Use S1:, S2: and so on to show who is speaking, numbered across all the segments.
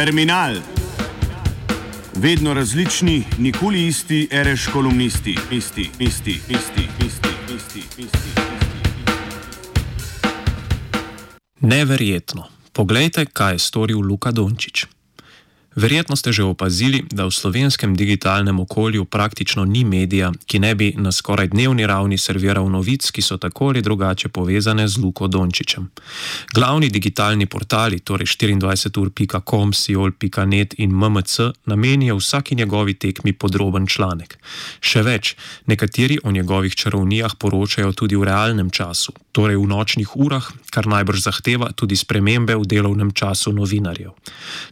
S1: Terminal. Vedno različni, nikoli isti, reš kolumnisti, isti, isti, isti, isti, isti, isti.
S2: Neverjetno. Poglejte, kaj je storil Luka Dončić. Verjetno ste že opazili, da v slovenskem digitalnem okolju praktično ni medija, ki ne bi na skoraj dnevni ravni serviral novic, ki so tako ali drugače povezane z Luko Dončičem. Glavni digitalni portali, torej 24ur.com, siol.net in MMC, namenijo vsaki njegovi tekmi podroben članek. Še več, nekateri o njegovih čarovnijah poročajo tudi v realnem času, torej v nočnih urah, kar najbrž zahteva tudi spremembe v delovnem času novinarjev.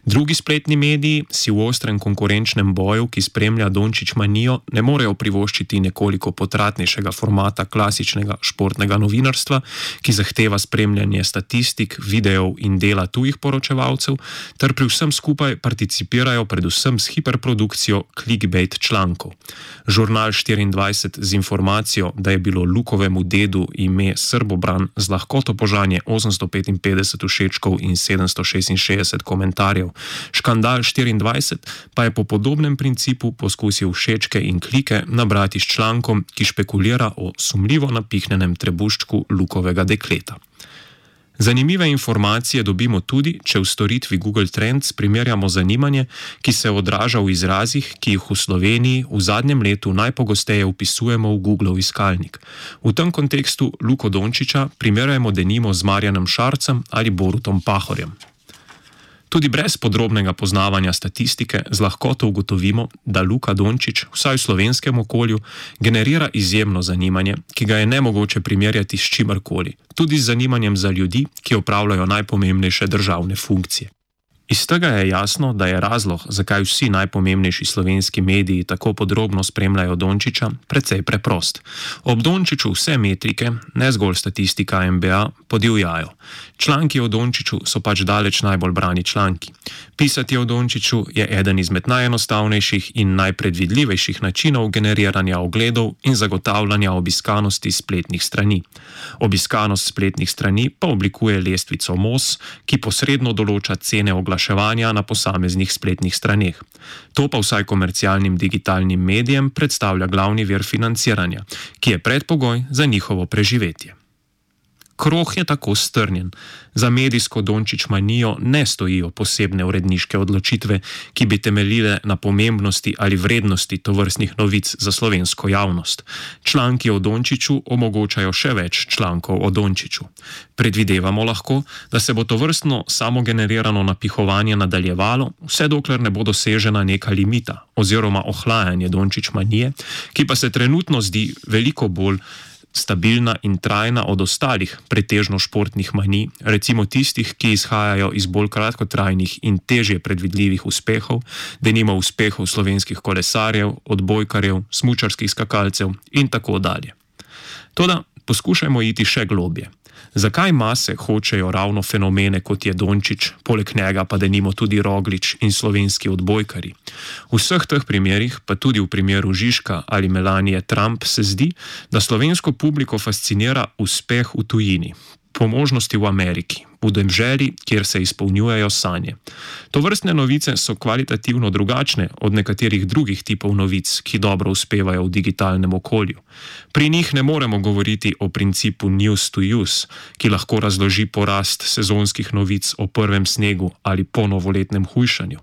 S2: Drugi spletni mediji mediji si v ostrem konkurenčnem boju, ki spremlja Dončić manijo, ne morejo privoščiti nekoliko potratnejšega formata klasičnega športnega novinarstva, ki zahteva spremljanje statistik, videov in dela tujih poročevalcev, ter pri vsem skupaj participirajo predvsem s hiperprodukcijo clickbait člankov. Žurnal 24 z informacijo, da je bilo Lukovemu dedu ime Srbobran z lahkoto požanje 855 všečkov in 766 komentarjev, škandal Portal 24 pa je po podobnem principu poskusil všečke in klike nabrati s člankom, ki špekulira o sumljivo napihnenem trebuščku Lukovega dekleta. Zanimive informacije dobimo tudi, če v storitvi Google Trends primerjamo zanimanje, ki se odraža v izrazih, ki jih v Sloveniji v zadnjem letu najpogosteje upisujemo v Google iskalnik. V tem kontekstu Luko Dončiča primerjamo denimo z Marjanom Šarcem ali Borutom Pahorjem. Tudi brez podrobnega poznavanja statistike z lahkoto ugotovimo, da Luka Dončić, vsaj v slovenskem okolju, generira izjemno zanimanje, ki ga je ne mogoče primerjati s čimarkoli, tudi z zanimanjem za ljudi, ki opravljajo najpomembnejše državne funkcije. Iz tega je jasno, da je razlog, zakaj vsi najpomembnejši slovenski mediji tako podrobno spremljajo Dončiča, precej preprost. Ob Dončiču vse metrike, ne zgolj statistika MBA, podivjajo. Članki o Dončiču so pač daleč najbolj brani članki. Pisati o Dončiču je eden izmed najenostavnejših in najpredvidljivejših načinov generiranja ogledov in zagotavljanja obiskanosti spletnih strani. Obiskanost spletnih strani pa oblikuje lestvico MOS, ki posredno določa cene oglaševanja oglaševanja na posameznih spletnih straneh. To pa vsaj komercialnim digitalnim medijem predstavlja glavni vir financiranja, ki je predpogoj za njihovo preživetje. Kroh je tako strnjen. Za medijsko Dončić manijo ne stojijo posebne uredniške odločitve, ki bi temeljile na pomembnosti ali vrednosti tovrstnih novic za slovensko javnost. Članki o Dončiću omogočajo še več člankov o Dončiću. Predvidevamo lahko, da se bo to vrstno samogenerirano napihovanje nadaljevalo, vse dokler ne bo dosežena neka limita oziroma ohlajanje Dončić manije, ki pa se trenutno zdi veliko bolj stabilna in trajna od ostalih, pretežno športnih manij, recimo tistih, ki izhajajo iz bolj kratkotrajnih in težje predvidljivih uspehov, denimo uspehov slovenskih kolesarjev, odbojkarjev, smučarskih skakalcev in tako dalje. Toda poskušajmo iti še globje. Zakaj mase hočejo ravno fenomene kot je Dončić, poleg njega pa denimo tudi Roglič in slovenski odbojkari? V vseh teh primerih, pa tudi v primeru Žižka ali Melanije Trump, se zdi, da slovensko publiko fascinira uspeh v tujini, po možnosti v Ameriki, v demželi, kjer se izpolnjujejo sanje. To vrstne novice so kvalitativno drugačne od nekaterih drugih tipov novic, ki dobro uspevajo v digitalnem okolju. Pri njih ne moremo govoriti o principu news to use, ki lahko razloži porast sezonskih novic o prvem snegu ali po novoletnem hujšanju.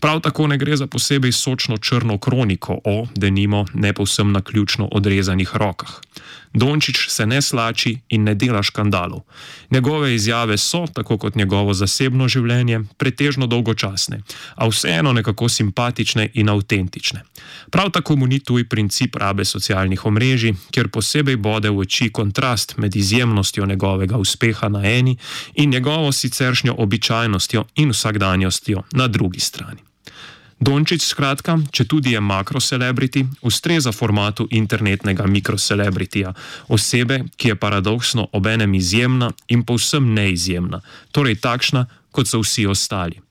S2: Prav tako ne gre za posebej sočno črno kroniko o, denimo, ne povsem na ključno odrezanih rokah. Dončić se ne slači in ne dela škandalov. Njegove izjave so, tako kot njegovo zasebno življenje, pretežno dolgočasne, a vseeno nekako simpatične in avtentične. Prav tako mu ni tuj princip rabe socialnih omrežij, kjer posebej bode v oči kontrast med izjemnostjo njegovega uspeha na eni in njegovo siceršnjo običajnostjo in vsakdanjostjo na drugi strani. Dončić, skratka, če tudi je makrocelebrity, ustreza formatu internetnega mikrocelebrityja, osebe, ki je paradoksno obenem izjemna in povsem neizjemna, torej takšna, kot so vsi ostali.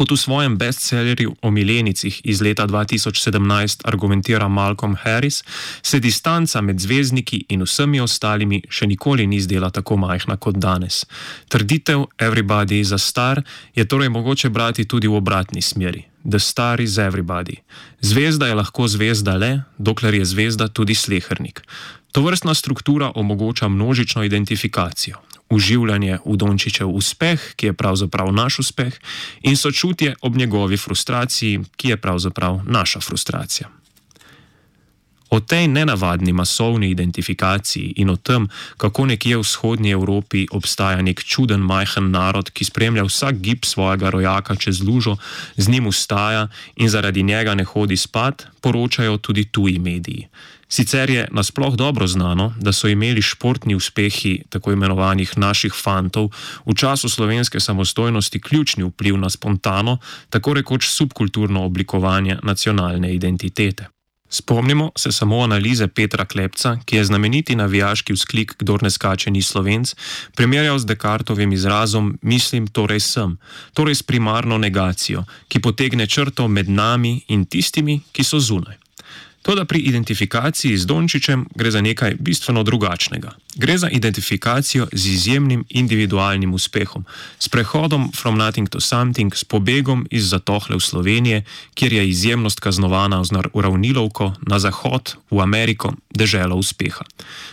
S2: Kot v svojem bestsellerju o milenicih iz leta 2017 argumentira Malcolm Harris, se distanca med zvezdniki in vsemi ostalimi še nikoli ni zdela tako majhna kot danes. Trditev Everybody is a star je torej mogoče brati tudi v obratni smeri. The star is everybody. Zvezda je lahko zvezda le, dokler je zvezda tudi slehernik. To vrstna struktura omogoča množično identifikacijo uživanje v Dončičev uspeh, ki je pravzaprav naš uspeh, in sočutje ob njegovi frustraciji, ki je pravzaprav naša frustracija. O tej nenavadni masovni identifikaciji in o tem, kako nekje v vzhodnji Evropi obstaja nek čuden majhen narod, ki spremlja vsak gib svojega rojaka čez lužo, z njim ustaja in zaradi njega ne hodi spat, poročajo tudi tuji mediji. Sicer je nasploh dobro znano, da so imeli športni uspehi tako imenovanih naših fantov v času slovenske samostojnosti ključni vpliv na spontano, tako rekoč subkulturno oblikovanje nacionalne identitete. Spomnimo se samo analize Petra Klepca, ki je znameniti navijaški vzklik, kdor ne skače ni slovenc, primerjal z Descartovim izrazom mislim, torej sem, torej s primarno negacijo, ki potegne črto med nami in tistimi, ki so zunaj. Toda pri identifikaciji z Dončičem gre za nekaj bistveno drugačnega. Gre za identifikacijo z izjemnim individualnim uspehom, s prehodom from nothing to something, s pobegom iz zatohle v Slovenije, kjer je izjemnost kaznovana z uravnilovko na zahod, v Ameriko, deželo uspeha.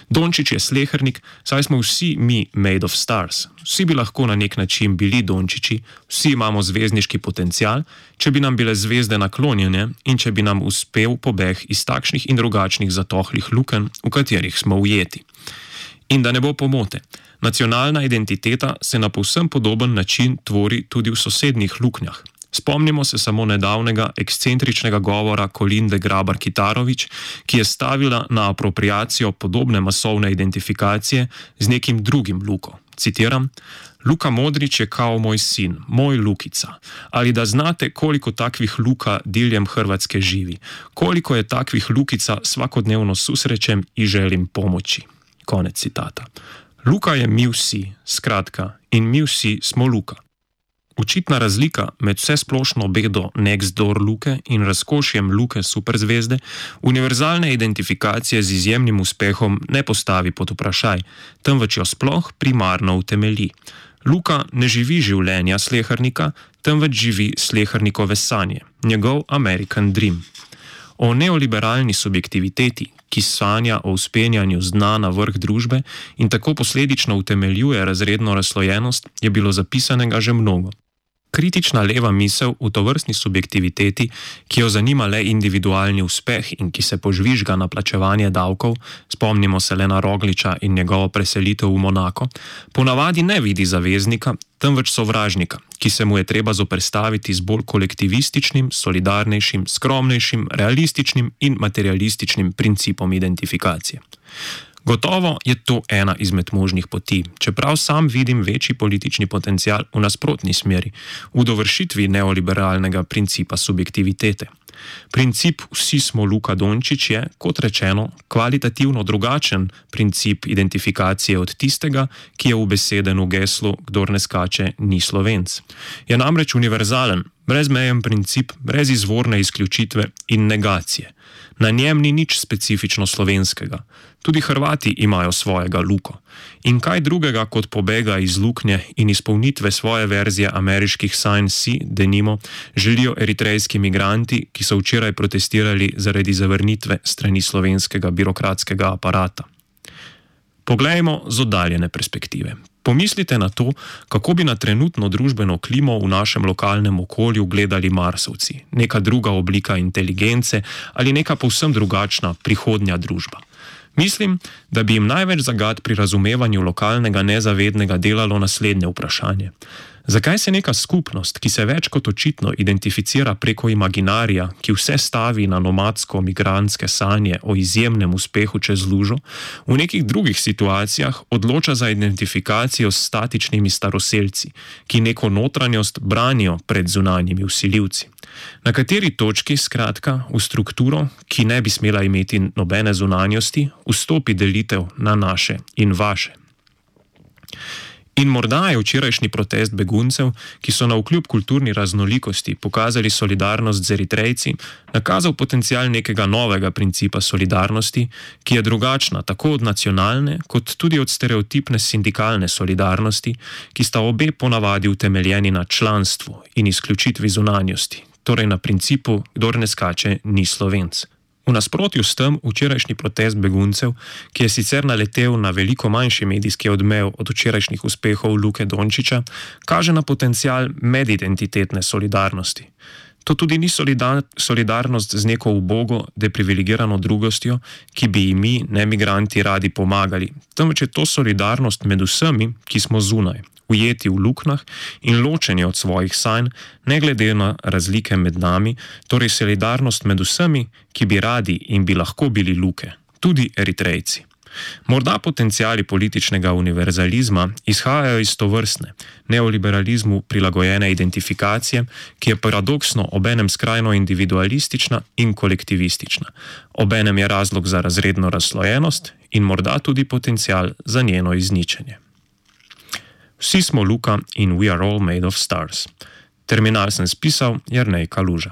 S2: Dončič je slehernik, saj smo vsi mi made of stars. Vsi bi lahko na nek način bili Dončiči, vsi imamo zvezdniški potencial, če bi nam bile zvezde naklonjene in če bi nam uspel pobeg iz takšnih in drugačnih zatohlih luken, v katerih smo ujeti. In da ne bo pomote, nacionalna identiteta se na povsem podoben način tvori tudi v sosednjih luknjah. Spomnimo se samo nedavnega ekscentričnega govora Kolinde Grabar Kitarovič, ki je stavila na apropriacijo podobne masovne identifikacije z nekim drugim lukom. Citiram: Luka Modrič je kao moj sin, moj Lukica. Ali da znate, koliko takvih luka diljem Hrvatske živi, koliko je takvih Lukica vsakodnevno susrečem in želim pomoči. Konec citata. Luka je mi vsi, skratka, in mi vsi smo Luka. Očitna razlika med vse splošno bedo Next Door Luke in razkošjem Luke superzvezde univerzalne identifikacije z izjemnim uspehom ne postavi pod vprašaj, temveč jo sploh primarno utemelji. Luka ne živi življenja slehernika, temveč živi slehernikove sanje, njegov American Dream. O neoliberalni subjektiviteti, ki sanja o uspenjanju z dna na vrh družbe in tako posledično utemeljuje razredno razslojenost, je bilo zapisanega že mnogo. Kritična leva misel v tovrstni subjektiviteti, ki jo zanima le individualni uspeh in ki se požvižga na plačevanje davkov, spomnimo se le na Rogliča in njegovo preselitev v Monako, ponavadi ne vidi zaveznika, temveč sovražnika, ki se mu je treba zoprstaviti z bolj kolektivističnim, solidarnejšim, skromnejšim, realističnim in materialističnim principom identifikacije. Gotovo je to ena izmed možnih poti, čeprav sam vidim večji politični potencial v nasprotni smeri, v dovršitvi neoliberalnega principa subjektivitete. Princip Vsi smo Luka Dončić je, kot rečeno, kvalitativno drugačen princip identifikacije od tistega, ki je v besedenu geslu Kdor ne skače, ni slovenc. Je namreč univerzalen, brezmejen princip, brez izvorne izključitve in negacije. Na njem ni nič specifično slovenskega. Tudi Hrvati imajo svojega luko. In kaj drugega kot pobega iz luknje in izpolnitve svoje verzije ameriških Science, denimo, želijo eritrejski migranti, ki so včeraj protestirali zaradi zavrnitve strani slovenskega birokratskega aparata. Poglejmo z oddaljene perspektive. Pomislite na to, kako bi na trenutno družbeno klimo v našem lokalnem okolju gledali Marsovci, neka druga oblika inteligence ali neka povsem drugačna prihodnja družba. Mislim, da bi jim največ zagad pri razumevanju lokalnega nezavednega delalo naslednje vprašanje. Zakaj se neka skupnost, ki se več kot očitno identificira preko imaginarija, ki vse stavi na nomadsko-migranske sanje o izjemnem uspehu čez lužo, v nekih drugih situacijah odloča za identifikacijo s statičnimi staroseljci, ki neko notranjost branijo pred zunanjimi usiljivci? Na kateri točki, skratka, v strukturo, ki ne bi smela imeti nobene zunanjosti, vstopi delitev na naše in vaše? In morda je včerajšnji protest beguncev, ki so na vkljub kulturni raznolikosti pokazali solidarnost z Eritrejci, nakazal potencial nekega novega principa solidarnosti, ki je drugačna tako od nacionalne, kot tudi od stereotipne sindikalne solidarnosti, ki sta obe ponavadi utemeljeni na članstvu in izključitvi zunanjosti, torej na principu, kdor ne skače, ni slovenc. V nasprotju s tem včerajšnji protest beguncev, ki je sicer naletel na veliko manjši medijski odmev od včerajšnjih uspehov Luke Dončiča, kaže na potencial medidentitetne solidarnosti. To tudi ni solidar solidarnost z neko ubogo, deprivilegirano drugostjo, ki bi jim mi, ne migranti, radi pomagali, temveč je to solidarnost med vsemi, ki smo zunaj, ujeti v luknjah in ločeni od svojih sanj, ne glede na razlike med nami, torej solidarnost med vsemi, ki bi radi in bi lahko bili luke, tudi eritrejci. Morda potencijali političnega univerzalizma izhajajo iz to vrstne, neoliberalizmu prilagojene identifikacije, ki je paradoksno obenem skrajno individualistična in kolektivistična. Obenem je razlog za razredno razslojenost in morda tudi potencijal za njeno izničenje. Vsi smo Luka in We are all made of stars. Terminal sem spisal, jer ne kaluža.